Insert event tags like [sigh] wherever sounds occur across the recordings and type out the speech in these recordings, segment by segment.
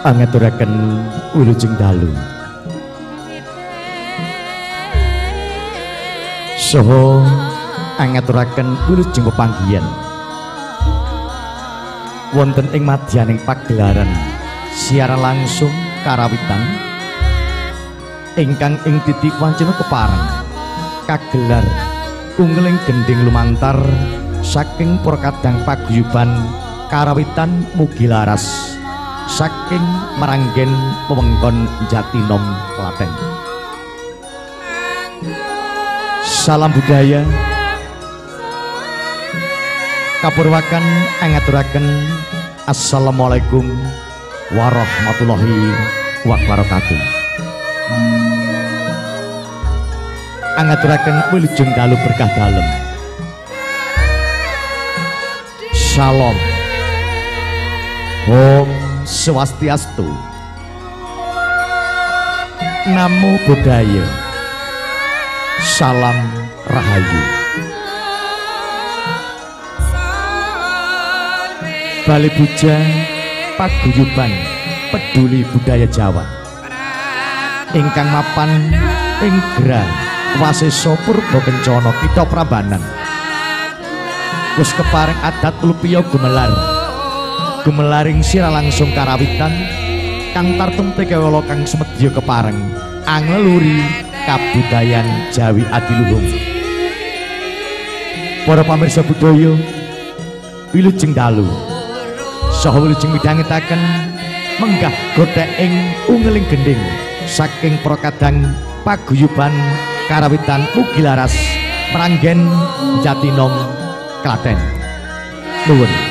angaturaken wilujeng dalu. Saha angaturaken wilujeng pepanggihan. Wonten ing madyaning pagelaran siaran langsung karawitan ingkang ing titik wancana kepareng kagelar ungling gending lumantar saking perkadang paguyuban karawitan mugi laras saking meranggen pemengkon Jatinom Klaten. Salam budaya. Kapurwakan angaturaken Assalamualaikum warahmatullahi wabarakatuh. Angaturaken wilujeng dalu berkah dalem. Shalom. Om swastiastu. Namo budaya salam rahayu. Bali Puja Paguyuban Peduli Budaya Jawa. Ingkang mapan ing Gra Wasesa Purba Kencana Kita Prambanan wis kepareng adat lupiya gumelar gemelaring sira langsung karawitan kang tartung tekewala kang semedya kepareng angleluri kabudayan Jawi Adiluhung. Para pamirsa budaya wilujeng dalu saha wilujeng midhangetaken menggah godhek ing ungeling gending saking prokadang paguyuban karawitan mugi laras meranggen Jatinom Klaten. Nuwun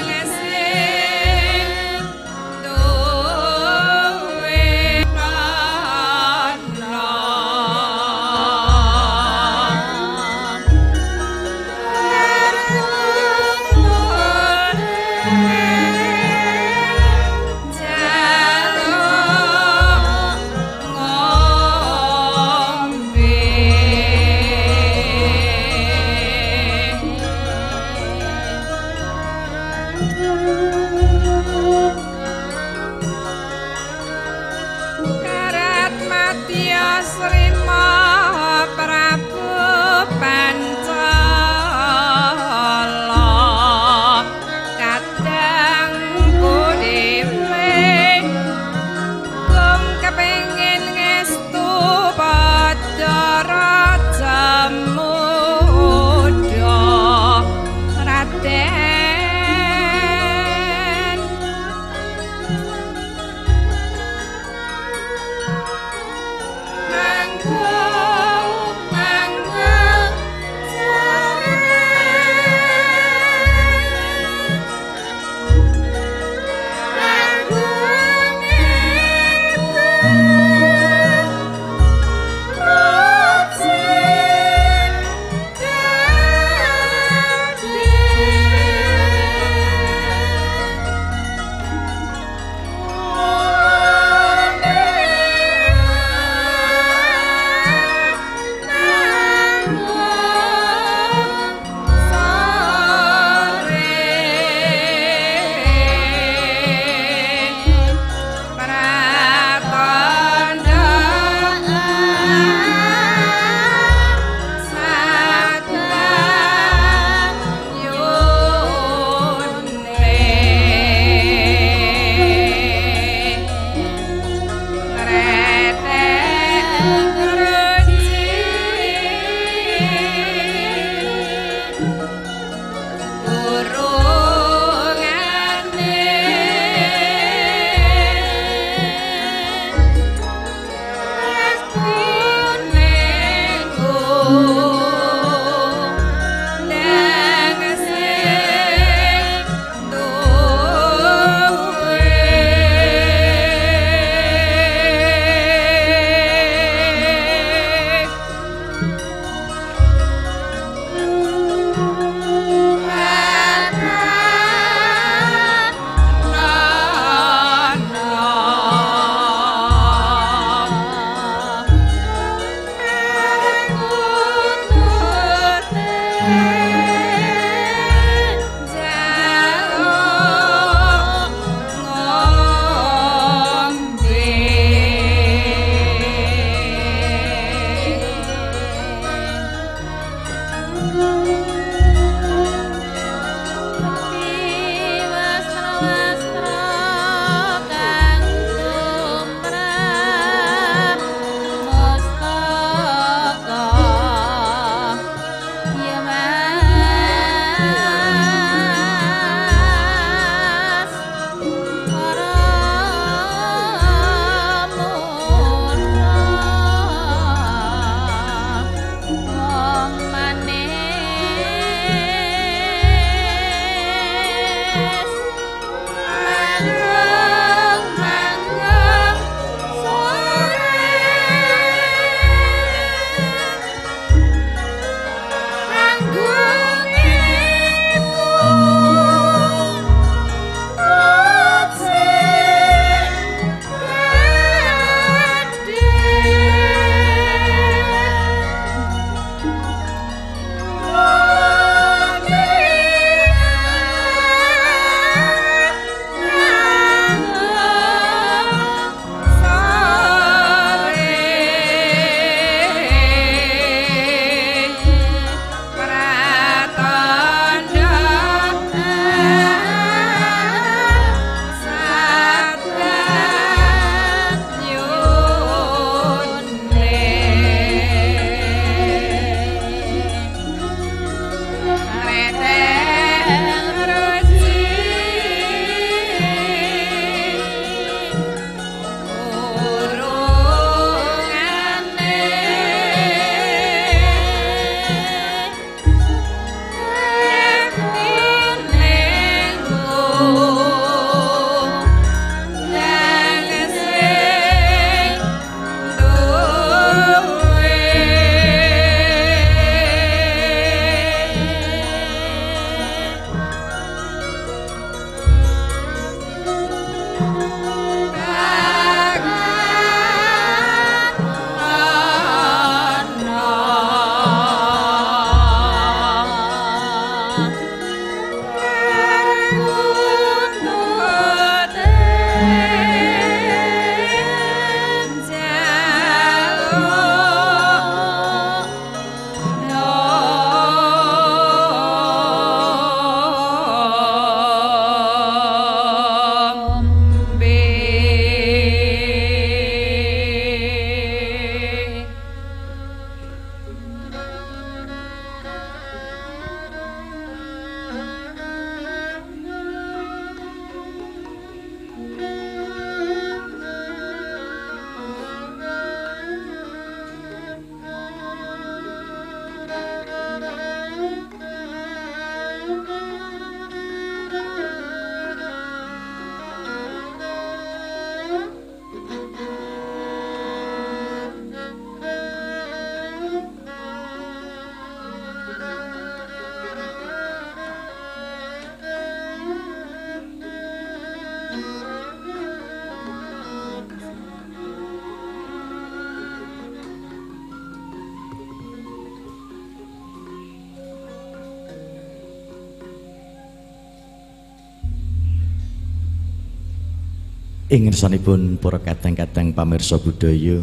Ing ngersanipun para kadang-kadang pamirsa budaya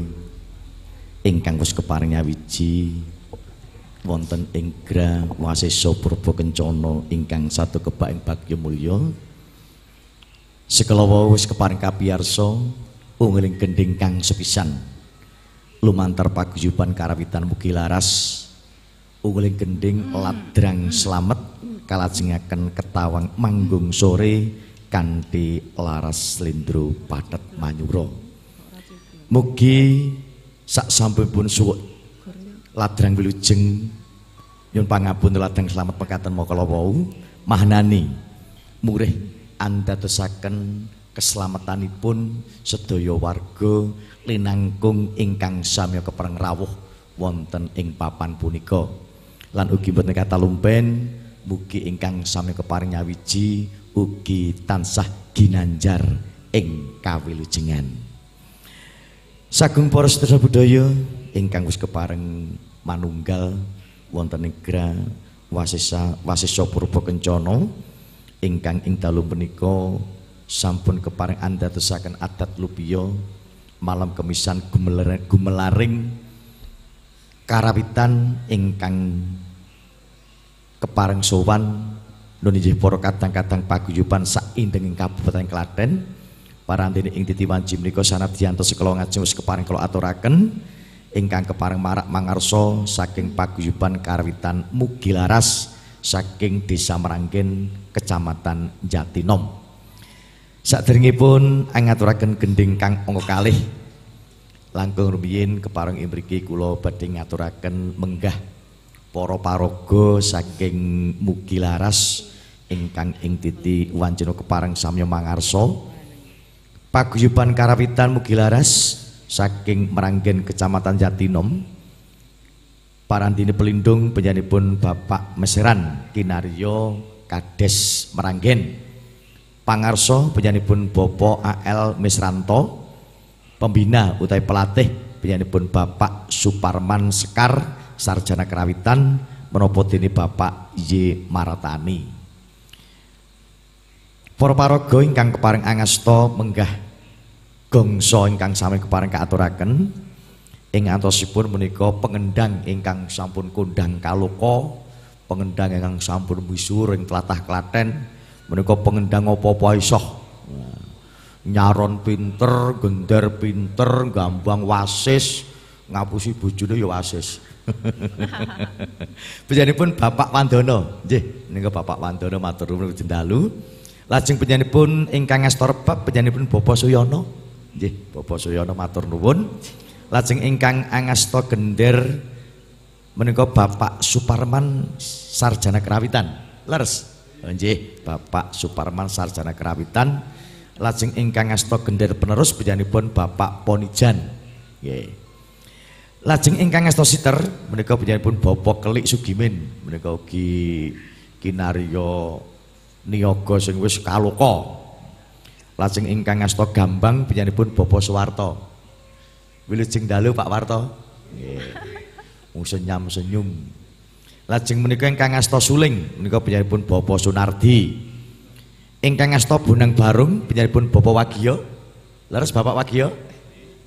ingkang wis keparing wiji wonten ing gra wasesa purba kencana ingkang satu kebak ing bagya mulya sekala wis keparing kapiyarsa ungguling gending kang sepisan lumantar paguyuban karawitan mugi laras ungguling gending ladrang slamet kalajengaken ketawang manggung sore kanthi laras slendro patet manyura. Mugi sak sampunipun suwuk ladrang wilujeng nyun pangapunten ladrang slamet mekaten makala wau mahnani murih andadosaken keselamatanipun sedaya warga linangkung ingkang samya kepereng rawuh wonten ing papan punika. Lan ugi boten kata lumpen mugi ingkang sami keparing nyawiji ugi tansah ginanjar ing kawilujengan. Sagung para sedherek budaya ingkang wis kepareng manunggal wonten negra Wasisa Wasisa Purba Kencana ingkang ing dalu menika sampun kepareng andadosaken adat lupiya malam kemisan gumelaring, gumelaring karawitan ingkang kepareng sowan Nggih para kadang-kadang paguyuban sak indeng ing Kabupaten Klaten. Parantene ing titiwanji menika sanadyan sekala ngajeng wis keparing kula aturaken ingkang kepareng marak mangarsa saking paguyuban Karwitan Mugilaras saking Desa Meranggen Kecamatan Jatinom. Saderengipun ngaturaken gending kang angka kalih langkung rumiyin kepareng imriki kula badhe ngaturaken menggah para paraga saking mugi laras ingkang ing titi wancana kepareng samya mangarsa. Paguyuban karawitan mugi laras saking Meranggen Kecamatan Jatinom. Parantine pelindung penyanipun Bapak Meseran Kinaryo Kades Meranggen pangarsa penyanipun Bapak AL Mesranto. Pembina utai pelatih penyanipun Bapak Suparman Sekar sarjana kerawitan menapa dene Bapak Y Maratani. Para paraga ingkang keparing angasta menggah gongso ingkang sami keparing kaaturaken ing antosipun menika pengendang ingkang sampun kondang kaloka, pengendang ingkang sampun misuwur ing tlatah Klaten menika pengendang apa-apa. Nyaron pinter, gender pinter, gambang wasis, ngapusi bojone ya wasis. [laughs] pun Bapak Wandono. Nggih, niku Bapak Wandono matur nuwun jendalu. Lajeng penyanipun ingkang ngastor bab penyanipun Bapak Suyono. Nggih, Bapak Suyono matur nuwun. Lajeng ingkang angasta gender menika Bapak Suparman Sarjana Kerawitan. Leres. Nggih, Bapak Suparman Sarjana Kerawitan. Lajeng ingkang ngasta gender penerus penyanipun Bapak Ponijan. Nggih. Lajeng ingkang ngasta siter menika panjenenganipun Bapak Kelik Sugimin menika ugi kinarya niaga sing wis kaloka. Lajeng ingkang ngasta gambang panjenenganipun Bapak Suwarto. Wilujeng dalu Pak Warto. Nggih. Wong senyum senyum. Lajeng menika ingkang ngasta suling menika panjenenganipun Bapak Sunardi. Ingkang ngasta Bonang Barung panjenenganipun Bapak Wagio. Leres Bapak Wagio?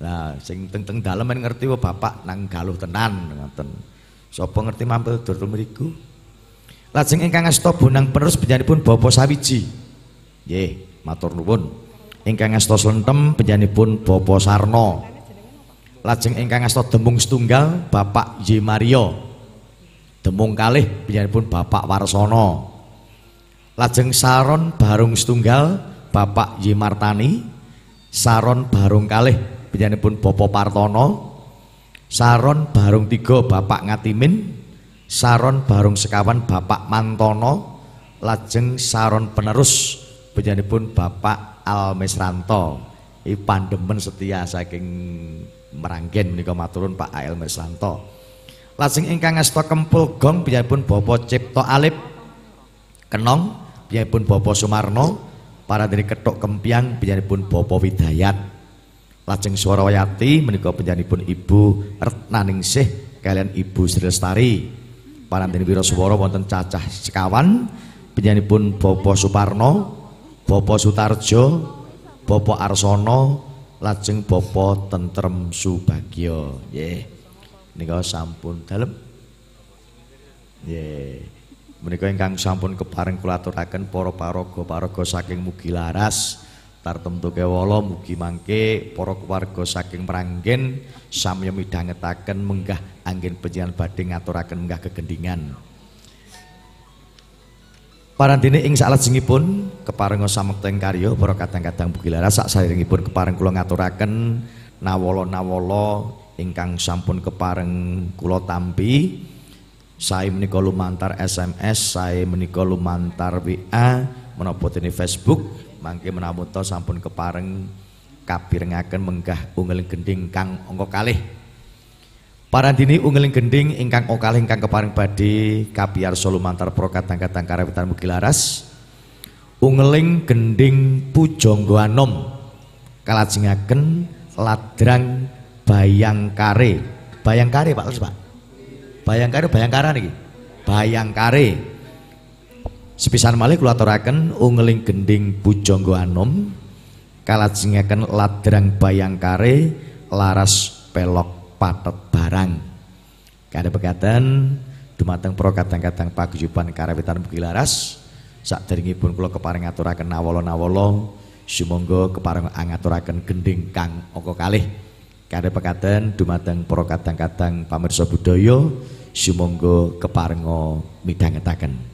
Lah sing teng-teng dalem ngerti wa bapak nang galuh tenan ngoten. Sapa ngerti mampir dur mriku? Lajeng ingkang asta bonang penerus penyanipun Bapak Sawiji. Nggih, matur nuwun. Ingkang asta slentem penyanipun Bapak Sarno. Lajeng ingkang asta dembung setunggal Bapak Y Mario. Demung kalih penyanipun Bapak Warsono. Lajeng saron barung setunggal Bapak Y Martani. Saron barung kalih pun Bopo Partono Saron Barung Tiga Bapak Ngatimin Saron Barung Sekawan Bapak Mantono lajeng Saron penerus pun Bapak Almesranto. I pandemen setia saking meranggen menika maturun Pak Al Mesranto. Lajeng ingkang ngasta kempul gong pun Bapak Cipto Alip Kenong pun Bapak Sumarno para dari ketok kempiang pun Bapak Widayat. Lajeng Swarawayati menika panjenenganipun Ibu Retnaningsih kalian Ibu Sri Lestari. Parantene Wiraswara wonten cacah sekawan. Panjenenganipun Bapak Suparno, Bapak Sutarjo, Bapak Arsono lajeng Bapak Tentrem Subagyo nggih. Nika sampun dalem. Nggih. Menika ingkang sampun kepareng kula aturaken para paraga paraga saking mugi laras tartemtu kewala mugi mangke para keluarga saking Meranggen samya midhangetaken menggah anggen panjenengan badhe ngaturaken menggah kegendingan. Parandene ing salajengipun keparenga samekta ing karya para kadang-kadang mugi laras saksaringipun kepareng kula ngaturaken nawala-nawala ingkang sampun kepareng kula tampi. Sae menika lumantar SMS sae menika lumantar WA menapa dene Facebook mangke menawa sampun kepareng kapirengaken menggah ungeling gending kang angka kalih Parandini ungeling gending ingkang okal ingkang keparing badhe kapiyarsa lumantar para kadang-kadang karawitan mugi laras. Ungeling gending pujangga anom kalajengaken ladrang bayangkare. Bayangkare Pak, Pak. Bayangkare bayangkara niki. Bayangkare. Sepisan malih kula aturaken ungeling gending pujangga anom kalajengaken ladrang bayangkare laras pelok patet barang. Kada pegatan dumateng para kadang-kadang paguyuban karawitan mugi laras saderengipun kula keparing ngaturaken nawala-nawala sumangga kepareng ngaturaken gending kang angka kalih. Kada pegatan dumateng para kadang-kadang pamirsa budaya sumangga keparenga midhangetaken.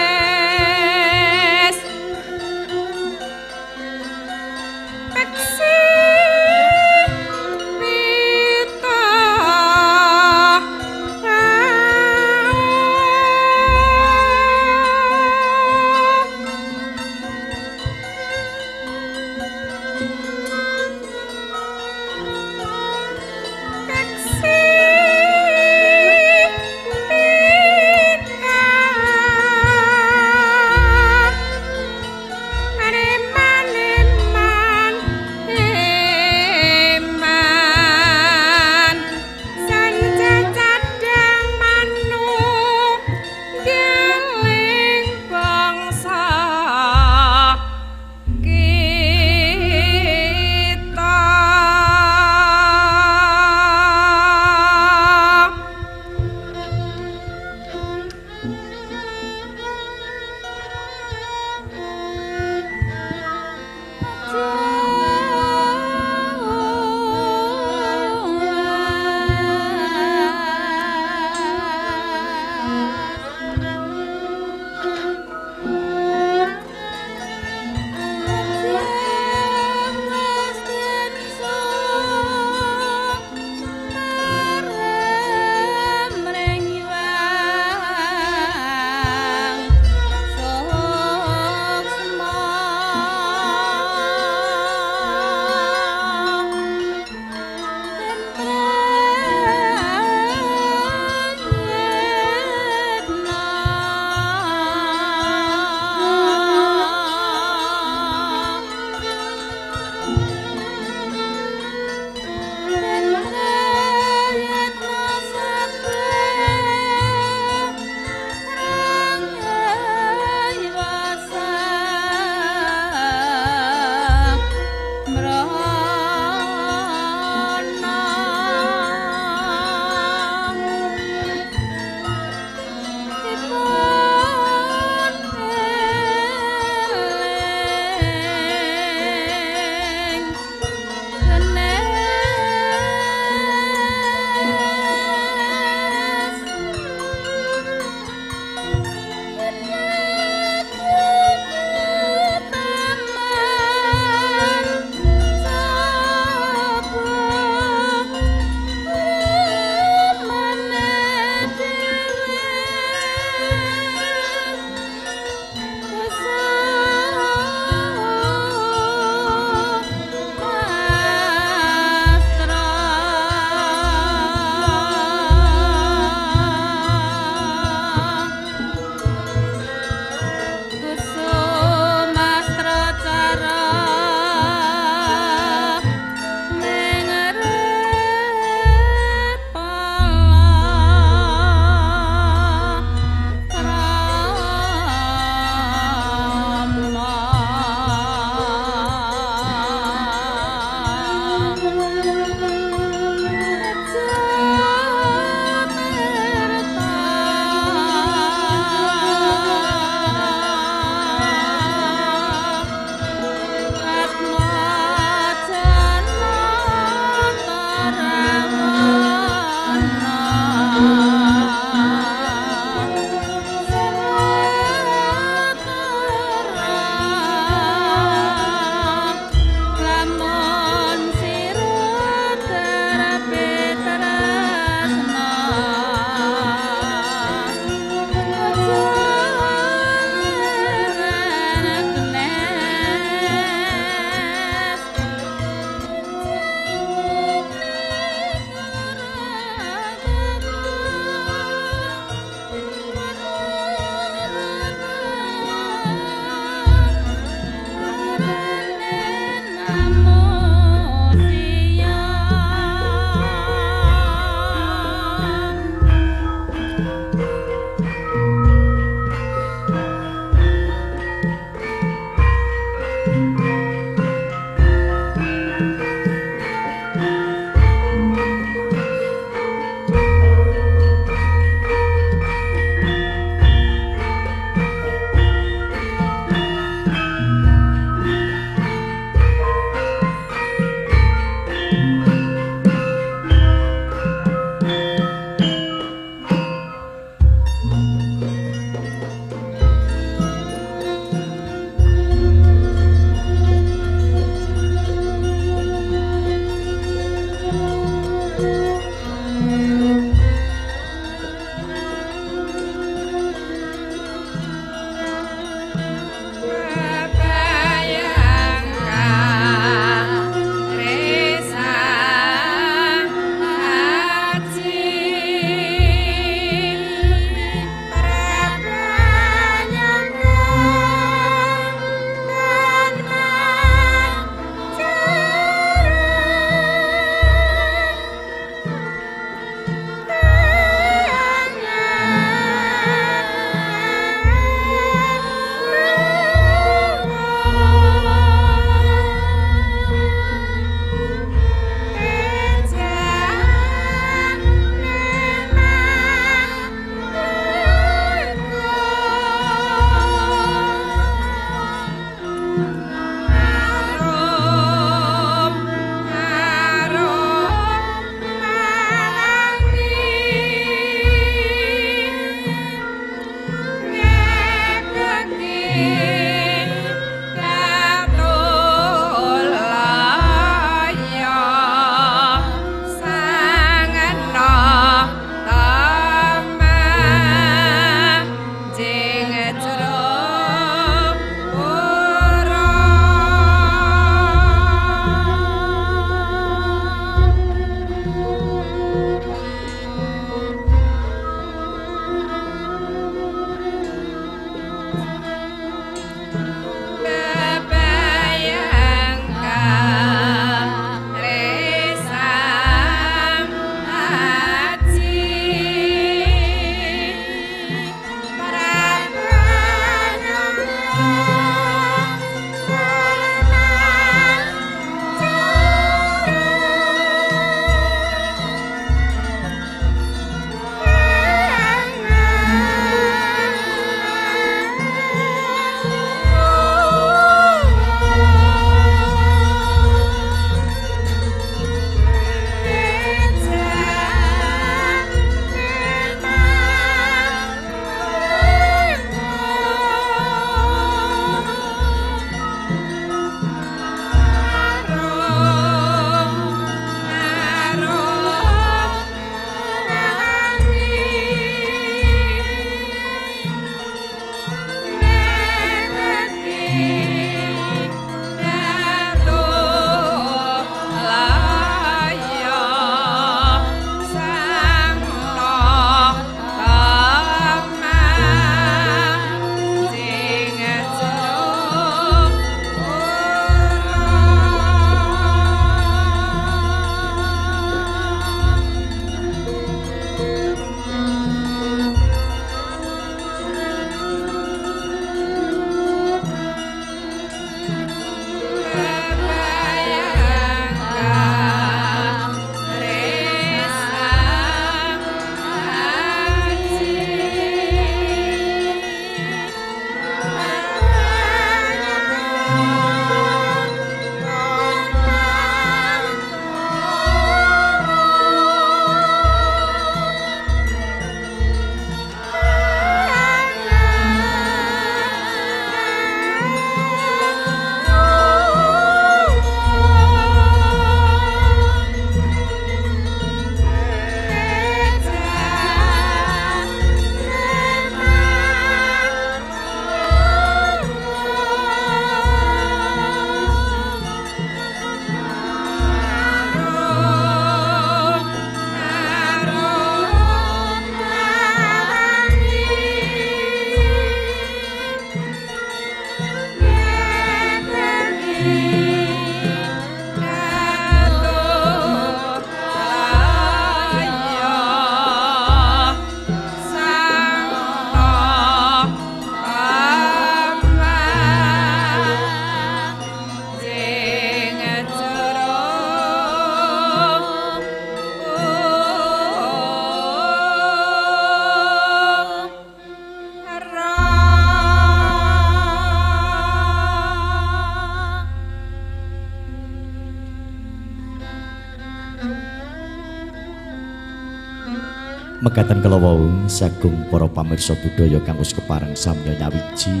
Mekaten kala wau sagung para pamirsa budaya kang wis kepareng samya nyawiji.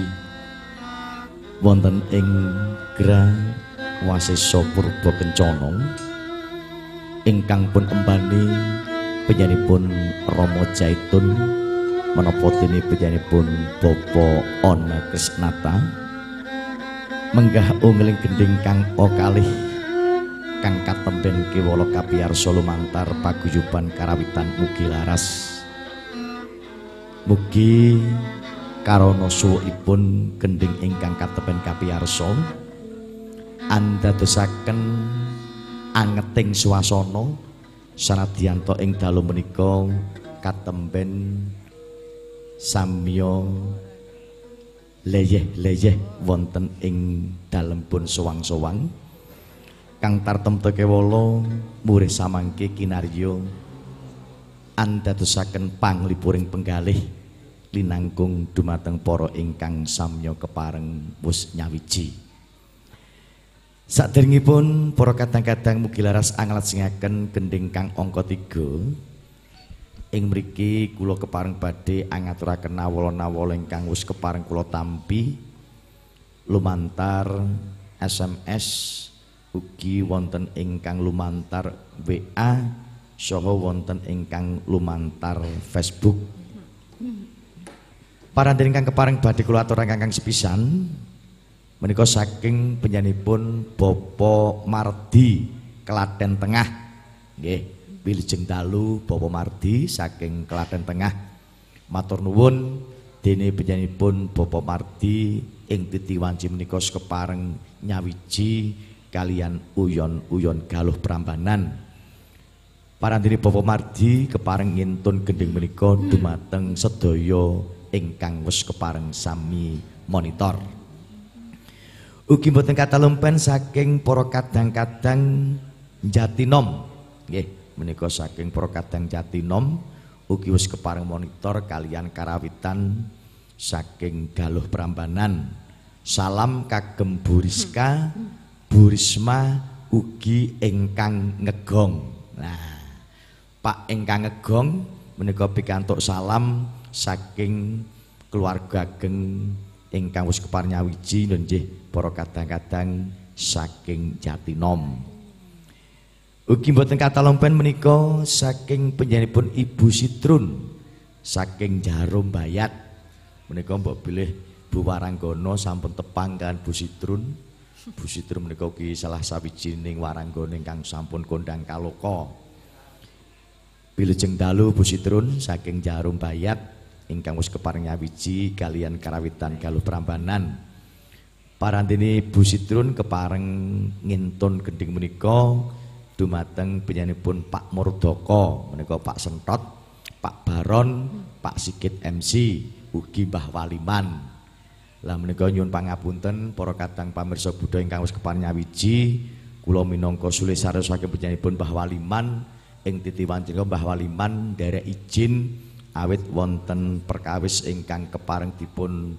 Wonten ing Gra Wasesa Purba Kencana ingkang pun embani penyanipun Rama Jaitun menapa dene penyanipun Bapa Ona Krisnata menggah ungling gending kang kalih kang katemben kiwala kapiyarsa lumantar paguyuban karawitan mugi laras. Mugi karana suwukipun gending ingkang katemben kapiyarsa andadosaken angeting swasana sanadyan ing dalu menika katemben samya leyeh-leyeh wonten ing dalempun sowang-sowang kang tartemtu kewala murih samangke kinarya. Andadosaken panglipuring penggalih linangkung dumateng para ingkang samya kepareng wus nyawiji. Saderengipun para kadang-kadang mugi laras anglatsingaken gending kang angka 3 ing mriki kula kepareng badhe angaturaken nawala-nawala ingkang wis kepareng kula tampi lumantar SMS ugi wonten ingkang lumantar WA saha wonten ingkang lumantar Facebook. Para ingkang kepareng badhe kula aturaken ingkang sepisan menika saking penyanipun Bapak Mardi Klaten Tengah. Nggih, Wilujeng dalu Bapak Mardi saking Klaten Tengah. Matur nuwun dene penyanipun Bapak Mardi ing titi menika kepareng nyawiji kalian uyon-uyon galuh prambanan. Parandene Bapak Mardi kepareng ngintun gending menika dumateng sedaya ingkang wis kepareng sami monitor. Ugi mboten katalumpen saking para kadang-kadang Jatinom. Nggih, menika saking para kadang Jatinom ugi wis kepareng monitor kalian karawitan saking galuh prambanan. Salam kagem Buriska. Burisma ugi ingkang ngegong. Nah, Pak ingkang ngegong menika pikantuk salam saking keluarga geng ingkang wis keparnyawiji nggih para kadang-kadang saking Jatinom. Ugi mboten katalompen menika saking penyanipun Ibu Sitrun saking Jarum Bayat. Menika mbok bilih Bu Waranggono sampun tepang kan Bu Sitrun. Bu Sitru menika ugi salah sawijining waranggane ingkang sampun kondang kaloka. Bilejeng dalu Bu Sitrun saking Jarum Bayat ingkang wis kepareng nyawiji kalian karawitan galuh Prambanan. Parantini Bu Sitrun kepareng ngintun gending menika dumateng penyanipun Pak Murdoko menika Pak Sentot, Pak Baron, Pak Sigit MC, ugi Mbah Waliman. Lah menika nyuwun pangapunten para kadang pamirsa Buddha ingkang wis kepanyawiji kula minangka sule saking panjenenganipun Mbah Waliman. Ing titi wancina Mbah Waliman nderek izin awit wonten perkawis ingkang kepareng dipun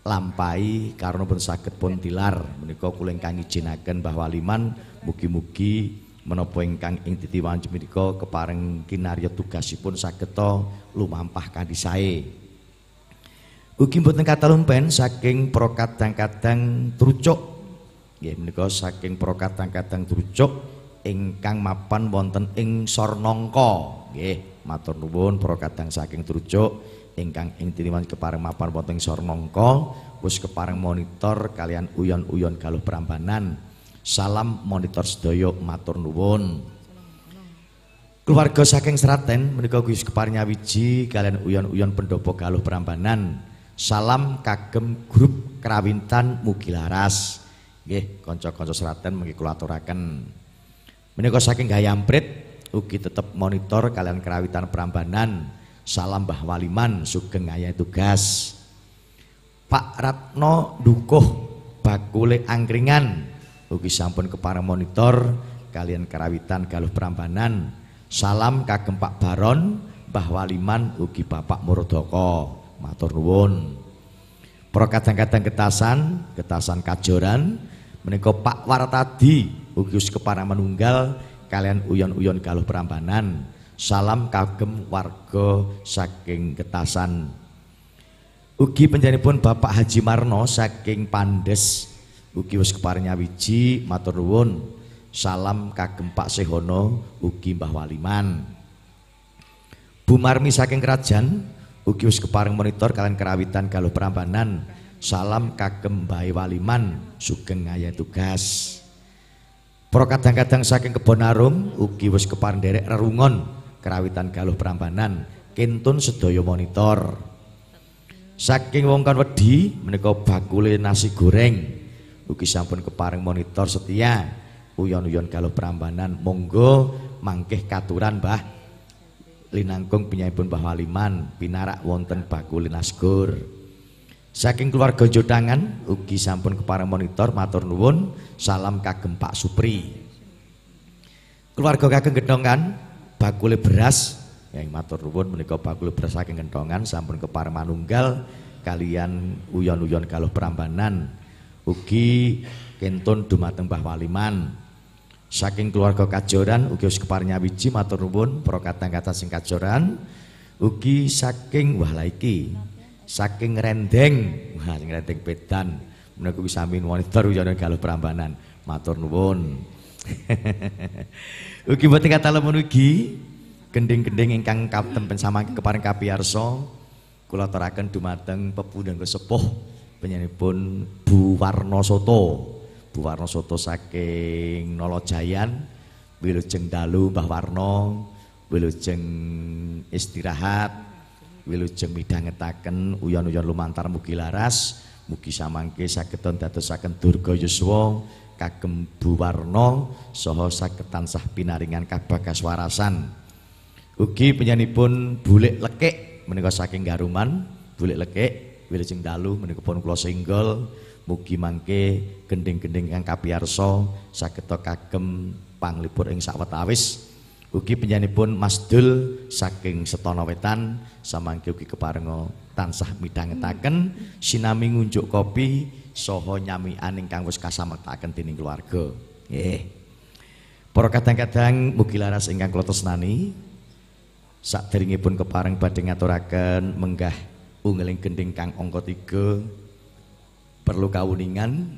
lampahi karena pun saged pun tilar menika kula ingkang izinaken Mbah Waliman mugi-mugi menapa ingkang ing titi wancina menika kepareng kinarya tugasipun saged lumampah kanthi sae Ugi mboten katalumpen saking pro kadang-kadang trucuk. Nggih menika saking pro kadang-kadang trucuk ingkang mapan wonten ing Sornongko. Nggih, matur nuwun pro kadang saking trucuk ingkang ing tiniwan kepareng mapan wonten ing Sornongko wis kepareng monitor kalian uyon-uyon galuh Prambanan. Salam monitor sedaya matur nuwun. Keluarga saking Seraten menika wis kepareng nyawiji kalian uyon-uyon pendopo galuh Prambanan. Salam kagem grup Krawintan Mugilaras. Nggih, kanca-kanca Seraten mengki kula aturaken. Menika saking Gayamprit ugi tetep monitor kalian Kerawitan Prambanan. Salam Mbah Waliman sugeng ngaya tugas. Pak Ratno Dukuh Bakule Angkringan ugi sampun kepareng monitor kalian Kerawitan Galuh Prambanan. Salam kagem Pak Baron, Mbah Waliman ugi Bapak Murdoko. Matur nuwun. Para kadang-kadang getasan getasan kajoran menika Pak Wartadi ugi keparang menunggal kalian uyon-uyon galuh perambanan salam kagem warga saking getasan ugi penjanipun Bapak Haji Marno saking Pandes ugi wis keparang nyawiji matur nuwun. Salam kagem Pak Sehono ugi Mbah Waliman. Bu Marmi saking kerajaan Ugi wis kepareng monitor kalian kerawitan galuh Prambanan. Salam kagem Bae Waliman sugeng ngaya tugas. Para kadang-kadang saking kebon arum ugi wis kepareng derek rerungon kerawitan galuh Prambanan. Kintun sedaya monitor. Saking wongkon wedi menika bakule nasi goreng. Ugi sampun kepareng monitor setia uyon-uyon galuh Prambanan. Monggo mangkeh katuran, Mbah. Linangkung penyaipun Mbah Waliman pinarak wonten bakul nasgur. Saking keluarga jodangan ugi sampun kepareng monitor matur nuwun salam kagem Pak Supri. Keluarga kagem gedongan bakule beras yang matur nuwun menika bakule beras saking gedongan sampun kepareng manunggal kalian uyon-uyon kaluh perambanan ugi kentun dumateng Mbah Waliman. Saking keluarga kajoran ugi keparnya wiji matur nuwun para kadang-kadang sing kajoran ugi saking wah iki saking rendeng wah sing rendeng pedan menika kuwi sami wanita ruyana galuh prambanan. Matur nuwun. [laughs] ugi boten kata lemon ugi gending-gending ingkang kapten samangke keparing kapiyarsa kula aturaken dumateng pepundhen sepuh penyanipun Bu Warno Soto. Bu Warno Soto saking Nolojayan wilujeng dalu Mbah Warno wilujeng istirahat wilujeng midhangetaken uyon-uyon lumantar mugi laras mugi samangke saged dadosaken durga yuswa kagem Bu Warno saha saged tansah pinaringan kabagas warasan ugi penyanipun Bulik Lekik menika saking Garuman Bulik Lekik wilujeng dalu menika pun kula singgol mugi mangke gending-gending kang kapiyarsa saged kagem panglipur ing sawetawis. Ugi penyanipun Mas Dul saking Setono Wetan samangke ugi keparenga tansah midhangetaken. Sinami ngunjuk kopi saha nyamikan ingkang wis kasamektaken dening keluarga. Nggih. Para kadang-kadang mugi laras ingkang kula tresnani saderengipun kepareng badhe ngaturaken menggah unggeling gending kang angka 3 perlu kawuningan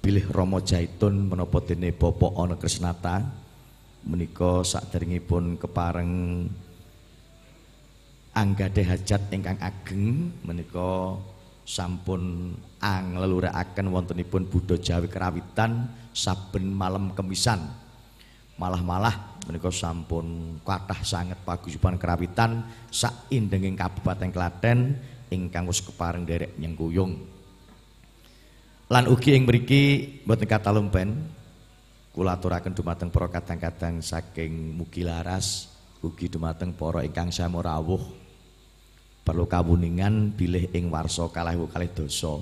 bilih Romo Jaitun menapa dene Bapak Ana Krisnata menika saderengipun kepareng anggadhe hajat ingkang ageng menika sampun anglelurekaken wontenipun Buddha Jawi kerawitan saben malam kemisan. Malah-malah menika sampun kathah sanget paguyuban kerawitan sak indenging Kabupaten Klaten ingkang wis kepareng derek nyengkuyung Lan ugi ing mriki mboten kata lumpen kula aturaken dumateng para kadang-kadang saking mugi laras ugi dumateng para ingkang samu rawuh perlu kawuningan bilih ing warsa kalih kalih dosa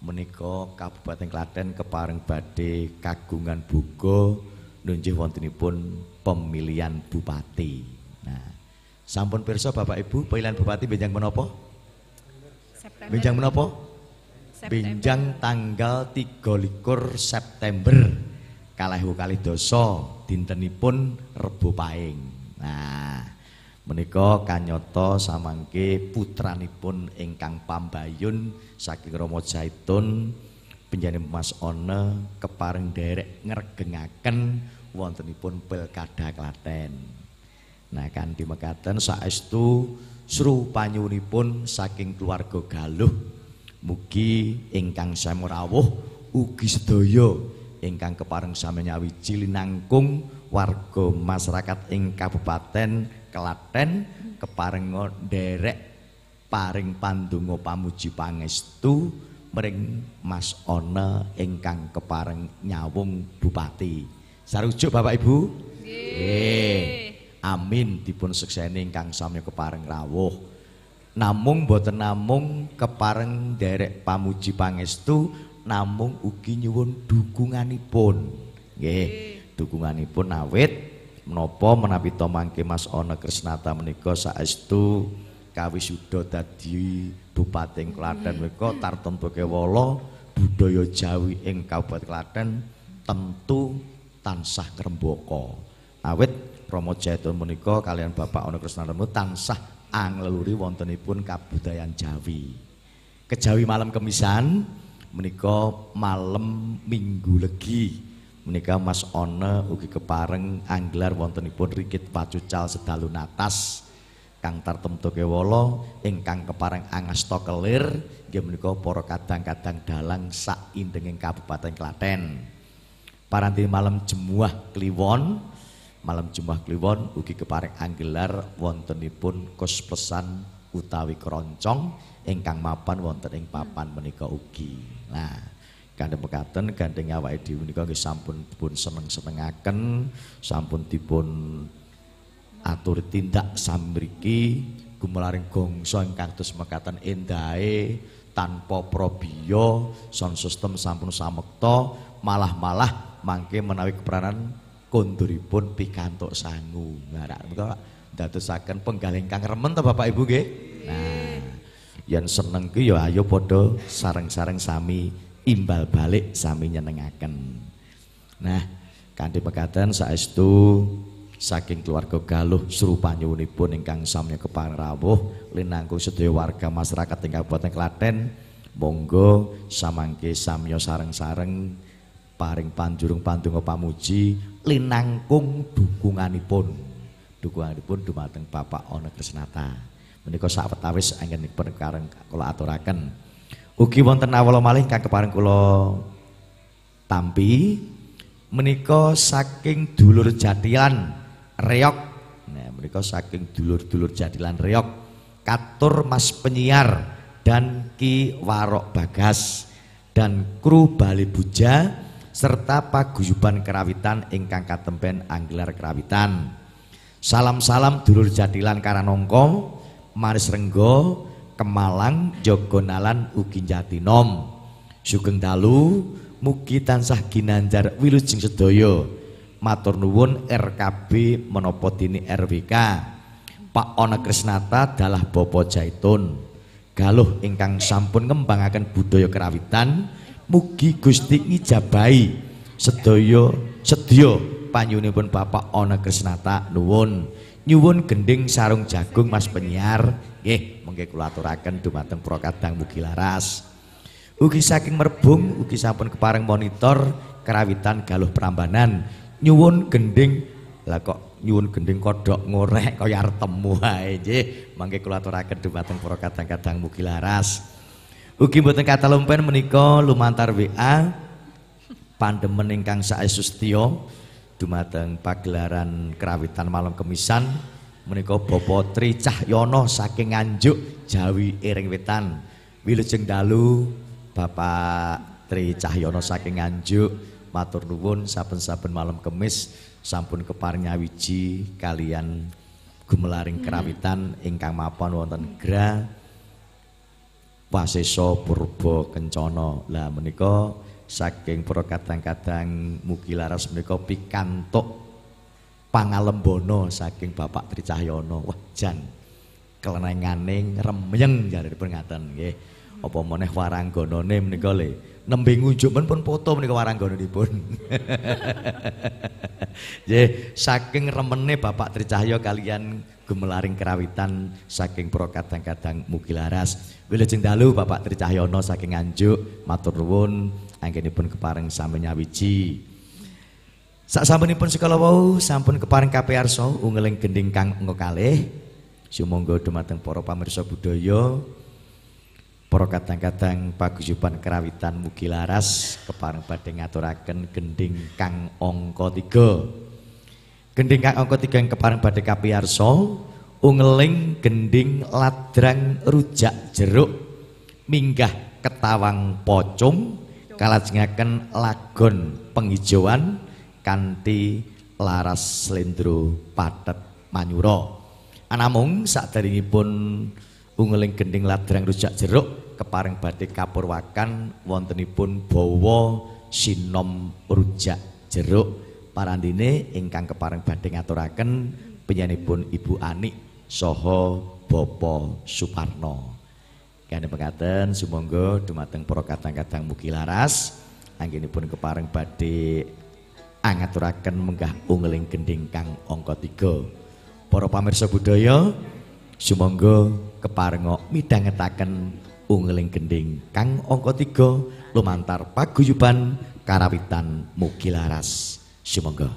menika Kabupaten Klaten kepareng badhe kagungan buga nunjuh wontenipun pemilihan bupati. Nah, sampun pirsa Bapak Ibu pemilihan bupati benjang menapa? Benjang menapa? Binjang tanggal 23 September kalih kalih dosa dintenipun Rebo Paing. Nah, menika kanyata samangke putranipun ingkang pambayun saking Rama Zaitun panjenengan Mas Ona kepareng derek ngregengaken wontenipun Pilkada Klaten. Nah, kanthi mekaten saestu sru panyunipun saking keluarga Galuh Mugi ingkang samurawuh ugi sedaya ingkang kepareng sami nyawiji linangkung warga masyarakat ing Kabupaten Klaten kepareng nderek paring pandonga pamuji pangestu mring Mas Ona ingkang kepareng nyawung bupati. Sarujuk Bapak Ibu? Nggih. Amin dipun sekseni ingkang sami kepareng rawuh. Namung boten namung kepareng derek pamuji pangestu namung ugi nyuwun dukunganipun. Nggih dukunganipun awit menapa menawi to mangke Mas Ana Krisnata menika saestu kawisuda dadi Bupati Klaten menika tartemtu kewala budaya Jawi ing Kabupaten Klaten tentu tansah ngrembaka. Awit Romo Jaitun menika kalian Bapak Ana Krisnata tansah angleluri wontenipun kabudayan Jawi. Kejawi malam kemisan menika malam Minggu Legi. Menika Mas Ona ugi kepareng anggelar wontenipun rikit pacucal sedalu natas kang tartemtu kewala ingkang kepareng angasta kelir nggih menika para kadang-kadang dalang sak indenging Kabupaten Klaten. Paranti malam jemuah kliwon malam Jumat Kliwon ugi kepareng anggelar wontenipun kospesan utawi keroncong ingkang mapan wonten ing papan menika ugi. Nah, kandheng mekaten gandeng awake dhewe menika nggih sampun pun seneng-senengaken, sampun dipun atur tindak samriki gumelaring gongso ingkang dos mekaten endahe tanpa probiyo son sistem sampun samekta malah-malah mangke menawi keperanan konduripun pikantuk sangu. Ngarak menika dadosaken penggal ingkang remen to Bapak Ibu nggih. Nah, yen seneng ki ya ayo padha sareng-sareng sami imbal balik sami nyenengaken. Nah, kanthi mekaten saestu saking keluarga Galuh serupanyunipun ingkang sami keparing rawuh linangkung sedaya warga masyarakat ing Kabupaten Klaten Monggo samangke samya sareng-sareng paring panjurung pandonga pamuji linangkung dukunganipun. Dukunganipun dumateng Bapak Ana Krisnata. Menika sawetawis anggenipun kareng kula aturaken. Ugi wonten awala malih kang kepareng kula tampi menika saking dulur Jatilan Reok. Nah, menika saking dulur-dulur Jatilan Reok katur Mas penyiar dan Ki Warok Bagas dan kru Bali Buja serta paguyuban kerawitan ingkang katempen anggelar kerawitan. Salam-salam dulur Jatilan Karanongko, Maris Renggo, Kemalang, Jogonalan ugi Jatinom. Sugeng dalu mugi tansah ginanjar wilujeng sedaya. Matur nuwun RKB menapa dini RWK. Pak Ona Krisnata dalah Bopo Jaitun. galuh ingkang sampun ngembangaken budaya kerawitan mugi Gusti ngijabahi sedaya sedya panyunipun Bapak Ana Krisnata nuwun. Nyuwun gending sarung jagung Mas penyiar. Nggih mengke kula aturaken dumateng para kadang mugi laras. Ugi saking merbung ugi sampun kepareng monitor kerawitan galuh Prambanan. Nyuwun gending lah kok nyuwun gending kodok ngorek kaya artemu wae. Nggih mangke kula aturaken dumateng kadang-kadang mugi laras ugi mboten kata lumpen menika lumantar WA pandemen ingkang saestu setya dumateng pagelaran kerawitan malam kemisan menika Bapak Tri Cahyono saking Nganjuk Jawi Iring Wetan. Wilujeng dalu Bapak Tri Cahyono saking Nganjuk matur nuwun saben-saben malam kemis sampun keparing nyawiji kalian gumelaring kerawitan ingkang mapan wonten gra Wasesa Purba Kencana. Lah menika saking para kadang-kadang mugi laras menika pikantuk pangalembono saking Bapak Tricahyono. Wah jan kelenenganing remyeng jaripun ngaten nggih. Apa meneh warangganane menika le nembe ngunjuk pun foto menika warangganipun. [laughs] Nggih, saking remene Bapak Tricahya kalian gemelaring kerawitan saking pro kadang-kadang mugi laras. Wilujeng dalu Bapak Tricahyono saking Nganjuk matur nuwun anggenipun kepareng sami nyawiji. Sak sampunipun sekala wau sampun kepareng kapiarsa ungeling gending kang engko kalih. Sumangga dumateng para pamirsa budaya Para kadang-kadang paguyuban kerawitan mugi laras kepareng badhe ngaturaken gending kang angka 3. Gending kang angka 3 kepareng badhe kapiyarsa ungeling gending ladrang rujak jeruk minggah ketawang pocong kalajengaken lagon penghijauan kanthi laras slendro patet manyura. Anamung saderengipun ungeling gending ladrang rujak jeruk keparing badhe kapurwakan wontenipun bawa sinom rujak jeruk parandine ingkang keparing badhe ngaturaken penyanipun Ibu Anik saha Bapak Suparno. Kene pengatakan sumangga dumateng para kadang-kadang mugi laras anggenipun keparing badhe angaturaken menggah ungeling gending kang angka 3. Para pamirsa budaya sumangga keparenga midhangetaken ungling gending kang angka 3 lumantar paguyuban karawitan mugi laras 西蒙哥。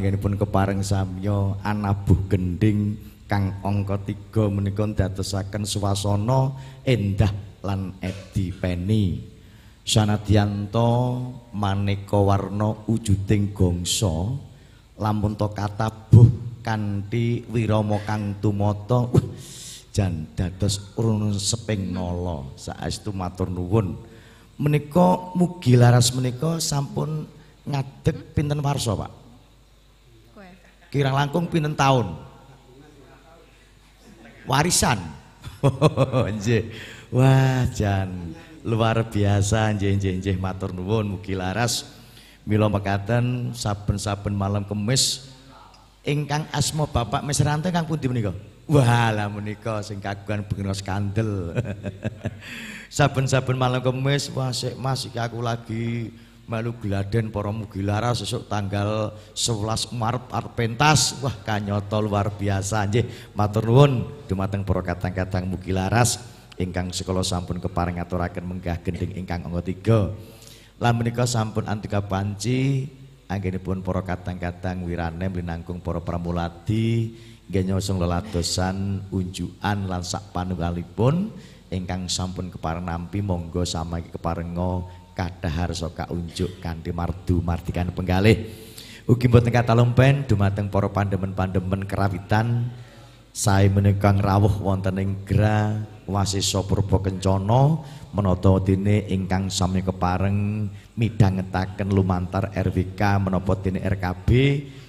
Nadianto anggenipun kepareng samya anabuh gending kang angka 3 menika dadosaken swasana endah lan edi peni Sanadyanto maneka warna wujuding gongso lamun to katabuh kanthi wirama kang tumata uh, jan dados urun seping nolo saestu matur nuwun. Menika mugi laras menika sampun ngadeg pinten warsa Pak kirang langkung pinten taun? Warisan. [laughs] Nggih wah jan. Luar biasa nggih nggih nggih matur nuwun mugi laras. Mila mekaten saben-saben malam kemis ingkang asma Bapak Mesrante kang pundi menika? Wah, lah menika sing kagungan bengenos kandel. [laughs] Saben-saben malam kemis, wah sik Mas iki aku lagi melu gladen para mugilara sesuk tanggal 11 Maret arep pentas. Wah, kanyata luar biasa nggih. Matur nuwun dumateng para kadang-kadang mugilaras ingkang sekolah sampun kepareng ngaturaken menggah gending ingkang angka 3. Lah menika sampun antika panci anggenipun para kadang-kadang wirane linangkung para pramuladi genyosong lelatosan unjuan lan sak panunggalipun ingkang sampun kepareng nampi monggo samangke keparenga kadahar soka unjuk kanthi mardu mardikan penggalih. Ugi mboten kata lumpen dumateng para pandemen-pandemen kerawitan. Sae menika rawuh wonten ing gra wasisa purba kencana menata dene ingkang sami kepareng midhangetaken lumantar RWK menapa dene RKB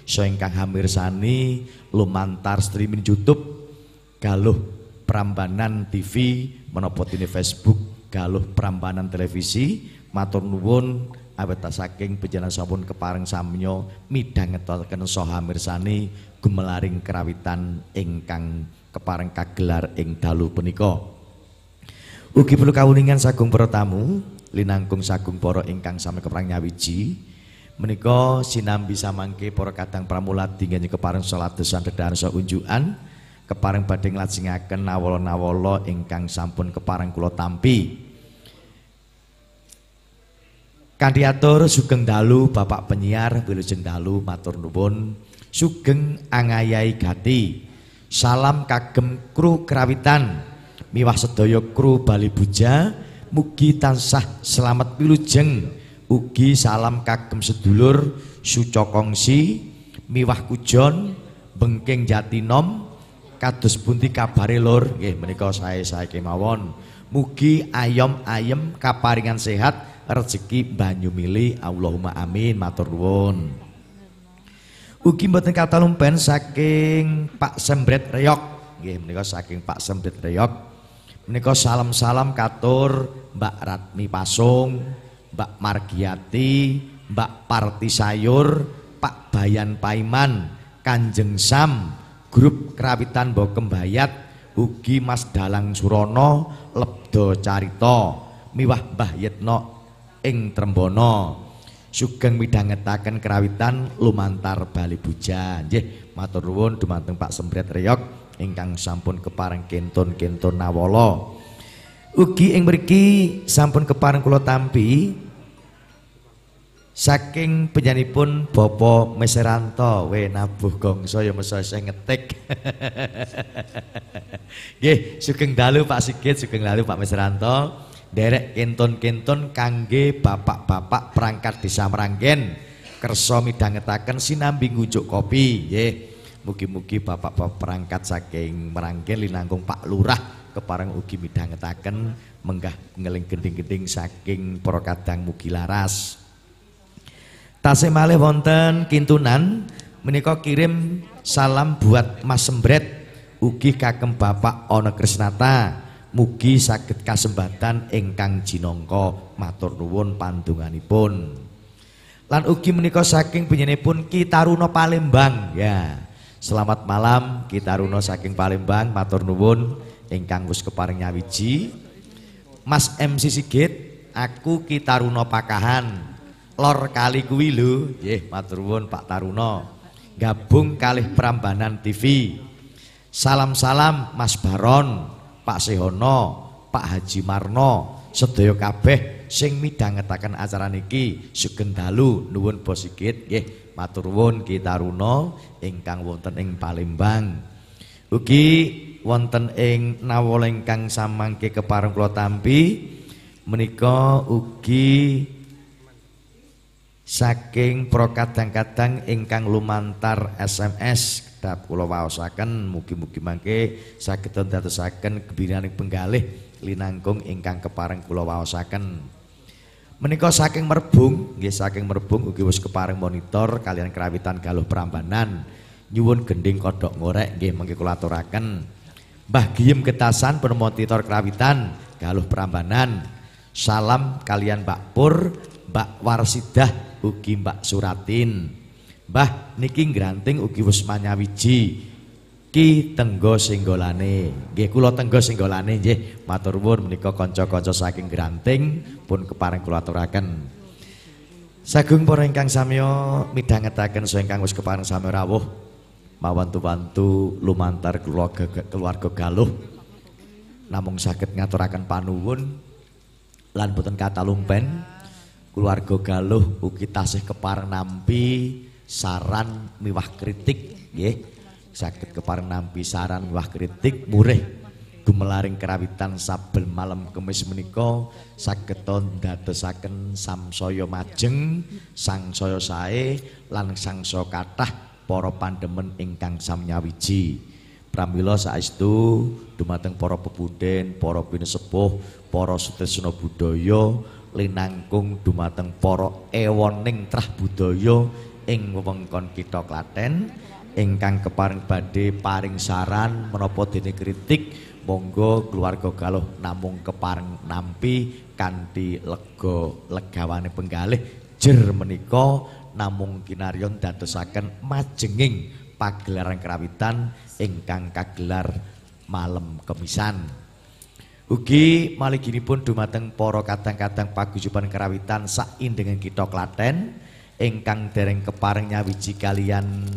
so ingkang hamirsani lumantar streaming YouTube galuh Prambanan TV menapa dene Facebook galuh Prambanan televisi matur nuwun awet saking panjenengan sampun kepareng samya midhangetaken saha mirsani gumelaring kerawitan ingkang kepareng kagelar ing dalu punika. Ugi perlu kawuningan sagung para tamu linangkung sagung para ingkang sami kepareng nyawiji. Menika sinambi samangke para kadang pramuladi nggih kepareng salat desan dedarsa unjukan kepareng badhe nglajengaken nawala-nawala ingkang sampun kepareng kula tampi Kanthi atur sugeng dalu Bapak penyiar wilujeng dalu matur nuwun. Sugeng angayai gati salam kagem kru kerawitan miwah sedaya kru Bali Buja mugi tansah selamat wilujeng. Ugi salam kagem sedulur sucokongsi miwah kujon bengking jatinom kados bunti kabare lur? Nggih menika sae-sae kemawon mugi ayom ayem kaparingan sehat rezeki banyu mili Allahumma amin matur nuwun. Ugi mboten kata lumpen saking Pak Sembret Reyok nggih menika saking Pak Sembret Reyok menika salam-salam katur Mbak Ratmi Pasung Mbak Margiati, Mbak Parti Sayur, Pak Bayan Paiman, Kanjeng Sam, grup kerawitan Bokem Bayat, ugi Mas Dalang Surono, Lebdo Carito, Miwah Mbah Yetno ing Trembono. Sugeng midhangetaken kerawitan lumantar Bali Buja. Nggih, matur nuwun dumateng Pak Sembret Reyok ingkang sampun kepareng kenton-kenton nawala. Ugi ing mriki sampun kepareng kula tampi saking penyanipun Bapak Meseranto we nabuh gongso ya mesa sing ngetik. [laughs] Nggih, sugeng dalu Pak Sigit, sugeng dalu Pak Meseranto. Derek kenton-kenton kangge bapak-bapak perangkat desa Meranggen kersa midhangetaken sinambi ngujuk kopi nggih. Mugi-mugi bapak-bapak perangkat saking Meranggen linangkung Pak Lurah kepareng ugi midhangetaken menggah ngeling gending-gending saking para kadang mugi laras. Tasih malih wonten kintunan menika kirim salam buat Mas Sembret ugi kagem Bapak Ono Krisnata Mugi saged kasembatan ingkang jinangka matur nuwun pandonganipun. Lan ugi menika saking penyenipun Kitaruna Palembang ya. Selamat malam Kitaruna saking Palembang matur nuwun ingkang wis keparing nyawiji. Mas MC Sigit, aku Kitaruna Pakahan. Lor kali kuwi lho. Nggih, matur Pak Taruna. Gabung kalih Prambanan TV. Salam-salam Mas Baron. Pak Sehono, Pak Haji Marno, sedaya kabeh sing midhangetaken acara niki sugeng dalu nuwun bos sikit nggih matur nuwun kitaruna ingkang wonten ing Palembang. Ugi wonten ing nawala ingkang samangke kepareng kula tampi menika ugi saking pro kadang-kadang ingkang lumantar SMS dap kula waosaken mugi-mugi mangke saged ndadosaken gebiraning penggalih linangkung ingkang kepareng kula waosaken. Menika saking Merbung, nggih saking Merbung ugi wis kepareng monitor kalian kerawitan Galuh Prambanan. Nyuwun gending kodok ngorek nggih mengke kula aturaken. Mbah Giyem Getasan pun monitor kerawitan Galuh Prambanan. Salam kalian Mbak Pur, Mbak Warsidah ugi Mbak Suratin. Mbah niki ngranting ugi wis manyawiji Ki Tenggo Singgolane. Nggih kula Tenggo Singgolane nggih matur nuwun menika kanca-kanca saking Granting pun kepareng kula aturaken. Sagung para ingkang samya midhangetaken saha ingkang wis kepareng sami rawuh mawantu-wantu lumantar keluarga keluarga Galuh namung saged ngaturaken panuwun lan boten kata lumpen keluarga Galuh ugi tasih kepareng nampi saran miwah kritik nggih. Saged kepareng nampi saran miwah kritik murih gumelaring kerawitan saben malam kemis menika. Saged ndadosaken samsaya majeng sangsaya sae lan sangsaya kathah para pandemen ingkang samnyawiji. Pramila saestu dumateng para pepundhen para pinesepuh para setresna budaya linangkung dumateng para ewoning trah budaya ing wewengkon kita Klaten. Ingkang keparing badhe paring saran menapa dene kritik monggo keluarga galuh namung keparing nampi kanthi lega legawane penggalih. Jer menika namung kinaryon dadosaken majenging pagelaran kerawitan ingkang kagelar malam kemisan ugi maliginipun dumateng para kadang-kadang paguyuban kerawitan saindenging kita Klaten ingkang dereng kepareng nyawiji kalian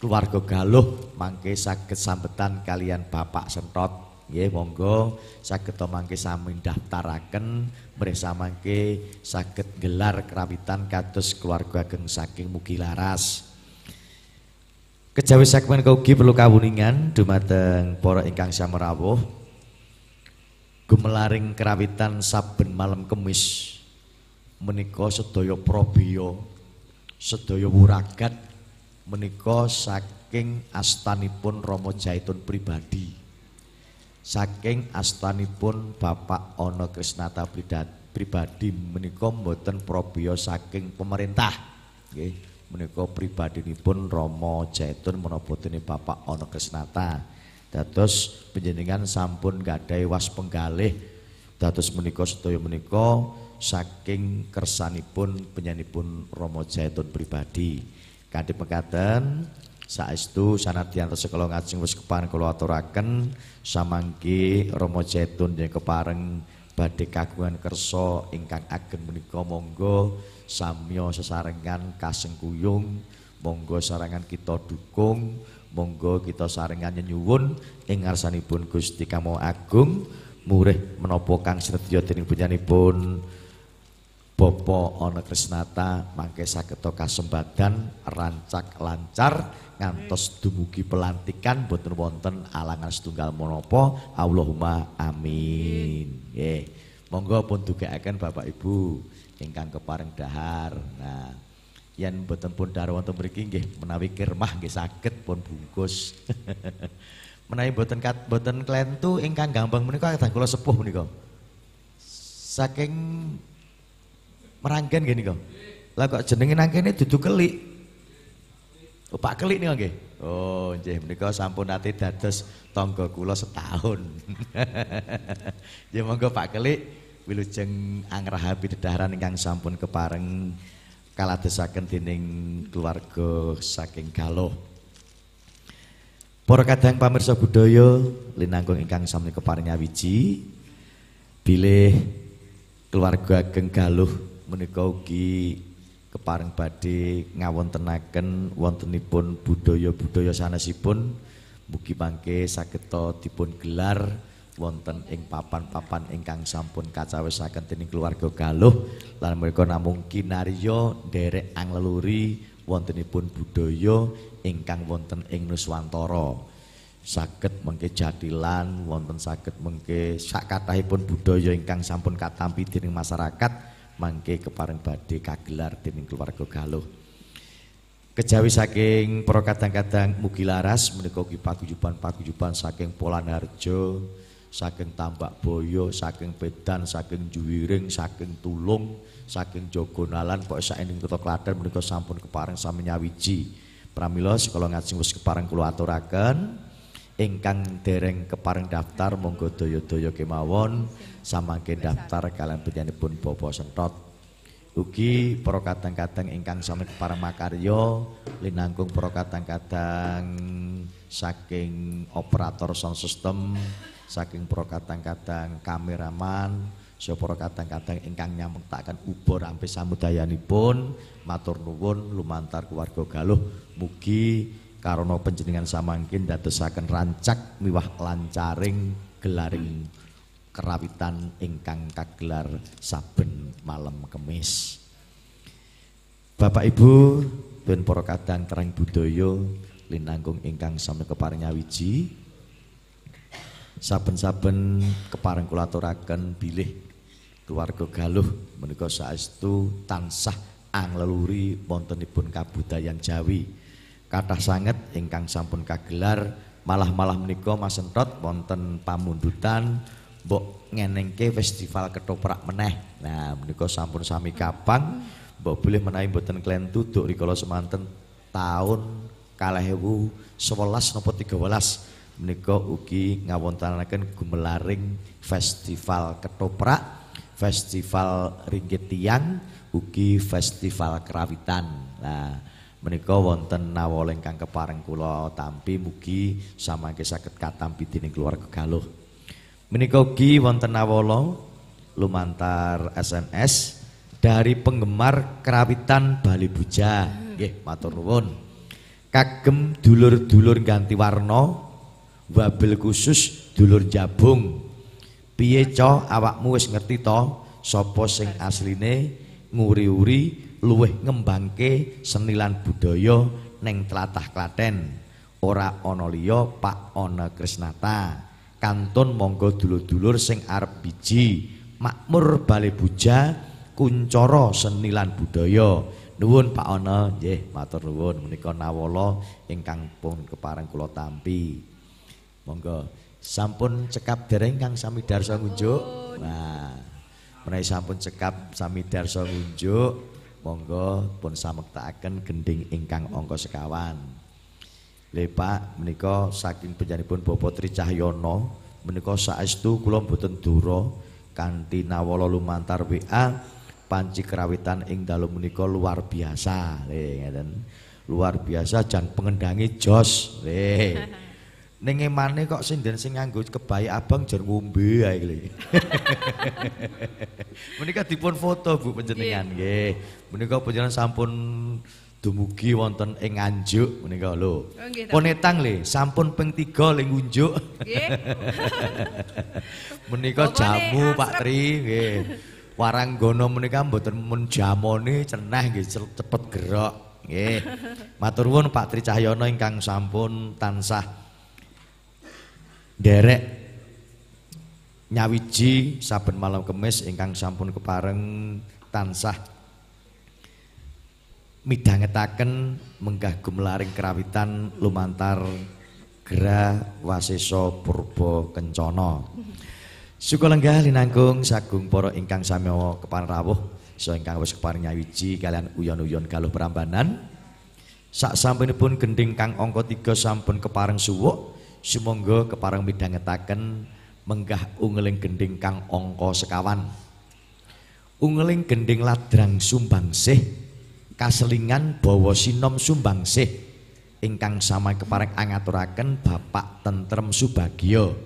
keluarga Galuh mangke saged sambetan kalian Bapak Sentot. Nggih monggo. Saged mangke sami daftaraken mresa mangke saged gelar kerawitan kados keluarga ageng saking mugi laras. Kejawi segmen ugi perlu kawuningan dumateng para ingkang samerawuh gumelaring kerawitan saben malam kemis menika sedaya prabiya sedaya wuragat menika saking astanipun Rama Jaitun pribadi. Saking astanipun Bapak Ana Krisnata pribadi menika mboten probya saking pemerintah. Nggih, menika pribadinipun Rama Jaitun menapa dene Bapak Ana Krisnata. Dados panjenengan sampun gadhahi was penggalih dados menika sedaya menika saking kersanipun penyanipun Romo Jaitun pribadi. Kanthi pekaten saestu sanadyan sekala ngajeng wis kepareng kula aturaken samangke Romo Jaitun yang kepareng badhe kagungan kersa ingkang ageng menika monggo samya sesarengan kasengkuyung monggo sarangan kita dukung monggo kita sarengan nyuwun ing ngarsanipun Gusti Kamo Agung murih menapa kang sedya dening panjenenganipun Bopo Ana Krisnata mangke saged kasembatan rancak lancar ngantos dumugi pelantikan boten wonten alangan setunggal menapa Allahumma amin. Nggih. Monggo pun dugakaken Bapak Ibu ingkang kepareng dahar. Nah, yen boten pun dahar wonten mriki nggih menawi kirmah nggih saged pun bungkus. [laughs] menawi boten kat boten klentu ingkang gampang menika kadang kula sepuh menika. Saking meranggen gini kok. Lah kok jenenge nang kene dudu kelik. Oh, Pak Kelik nih nggih. Oh, nggih menika sampun nate dados tangga kula setahun. [laughs] Ya monggo Pak Kelik wilujeng angrahapi dedaharan ingkang sampun kepareng kaladosaken dening keluarga saking Galuh. Para kadang pamirsa budaya linangkung ingkang sami kepareng nyawiji bilih keluarga ageng Galuh menika ugi kepareng badhe ngawontenaken wontenipun budaya-budaya sanesipun mugi mangke saged dipun gelar wonten ing papan-papan ingkang sampun kacawisaken dening keluarga Galuh lan mereka namung kinarya nderek angleluri wontenipun budaya ingkang wonten ing Nuswantara saged mengke jadilan wonten saged mengke sak kathahipun budaya ingkang sampun katampi dening masyarakat mangke kepareng badhe kagelar dening keluarga Galuh. Kejawi saking para kadang-kadang mugi laras menika ugi paguyuban-paguyuban saking Polanarjo, saking Tambak Boyo, saking Pedan, saking Juwiring, saking Tulung, saking Jogonalan pokok saening kota Klaten menika sampun kepareng sami nyawiji. Pramila sekala ngajeng wis kepareng kula aturaken ingkang dereng kepareng daftar monggo daya-daya kemawon samangke daftar kalian penyanipun Bapak Sentot ugi para kadang-kadang ingkang sami kepareng makarya linangkung para kadang-kadang saking operator sound system saking para kadang-kadang kameraman para kadang-kadang ingkang nyamektaken ubur sampai samudayanipun matur nuwun lumantar keluarga Galuh mugi karena penjenengan samangkin dadosaken rancak miwah lancaring gelaring kerawitan ingkang kagelar saben malam kemis. Bapak Ibu dan para kadang terang budaya linanggung ingkang sami keparing nyawiji saben-saben kepareng kula aturaken bilih keluarga Galuh menika saestu tansah angleluri wontenipun kabudayan Jawi. kathah sanget ingkang sampun kagelar malah-malah menika Mas Entot wonten pamundutan mbok ngenengke festival ketoprak meneh. Nah, menika sampun sami kapang mbok boleh menawi mboten klen tuduk rikala semanten taun 2011 napa 13 menika ugi ngawontenaken gumelaring festival ketoprak, festival ringgit tiang, ugi festival kerawitan. Nah, menika wonten nawala ingkang kepareng kula tampi mugi samangke saged katampi dening keluarga Galuh. Menika ugi wonten nawala lumantar SMS dari penggemar kerawitan Bali Buja. Nggih, matur nuwun. Kagem dulur-dulur ganti warna wabil khusus dulur jabung. Piye co awakmu wis ngerti to sapa sing asline nguri-uri luwih ngembangke senilan budaya neng tlatah Klaten. Ora ana liya Pak Ana Krisnata. Kantun monggo dulur-dulur sing arep biji makmur Bale Buja kuncara senilan budaya. Nuwun Pak Ana, nggih matur nuwun menika nawala ingkang pun kepareng kula tampi. Monggo sampun cekap dereng Kang Sami Darso ngunjuk. Nah, menawi sampun cekap Sami Darso ngunjuk monggo pun samektakaken gending ingkang angka sekawan. Le Pak menika saking panjenenganipun Bapak Tri Cahyono menika saestu kula mboten dura kanthi nawala lumantar WA panci kerawitan ing dalu menika luar biasa. Le ngeten. Luar biasa jan pengendangi jos. Le. [laughs] Ning emane kok sinden sing nganggo kebaya abang jar ngombe ae iki. [laughs] Menika dipun foto Bu panjenengan nggih. Menika panjenengan sampun dumugi wonten ing Nganjuk menika lho. Oh, Ponetang le, sampun ping 3 le ngunjuk. Nggih. [laughs] menika jamu Pak Tri nggih. Waranggono menika mboten mun jamone cenah nggih cepet gerak nggih. [laughs] Matur nuwun Pak Tri Cahyono ingkang sampun tansah derek nyawiji saben malam kemis ingkang sampun kepareng tansah midhangetaken menggah gumlaring kerawitan lumantar Gra Waseso Purba Kencana. Suka lenggah linangkung sagung para ingkang sami keparing rawuh so ingkang wis keparing nyawiji kalian uyon-uyon galuh Prambanan. Sak sampunipun gending kang angka 3 sampun kepareng suwuk, sumangga kepareng midhangetaken menggah ungeling gending kang angka sekawan. Ungeling gending ladrang sumbangsih kaselingan bawa sinom sumbangsih ingkang sama kepareng angaturaken Bapak Tentrem Subagio.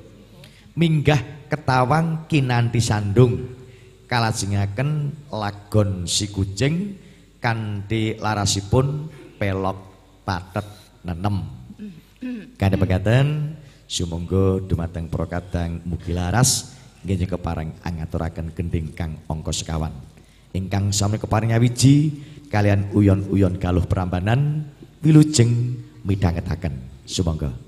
Minggah ketawang kinanti sandung kalajengaken lagon si kucing kanthi larasipun pelok patet nenem. Kadhe pekaten sumangga dumateng para kadang mugi laras nggih kepareng angaturaken gending kang angka sekawan. Ingkang sami kepareng wiji kalian uyon-uyon galuh perambanan wilujeng midhangetaken. Sumangga.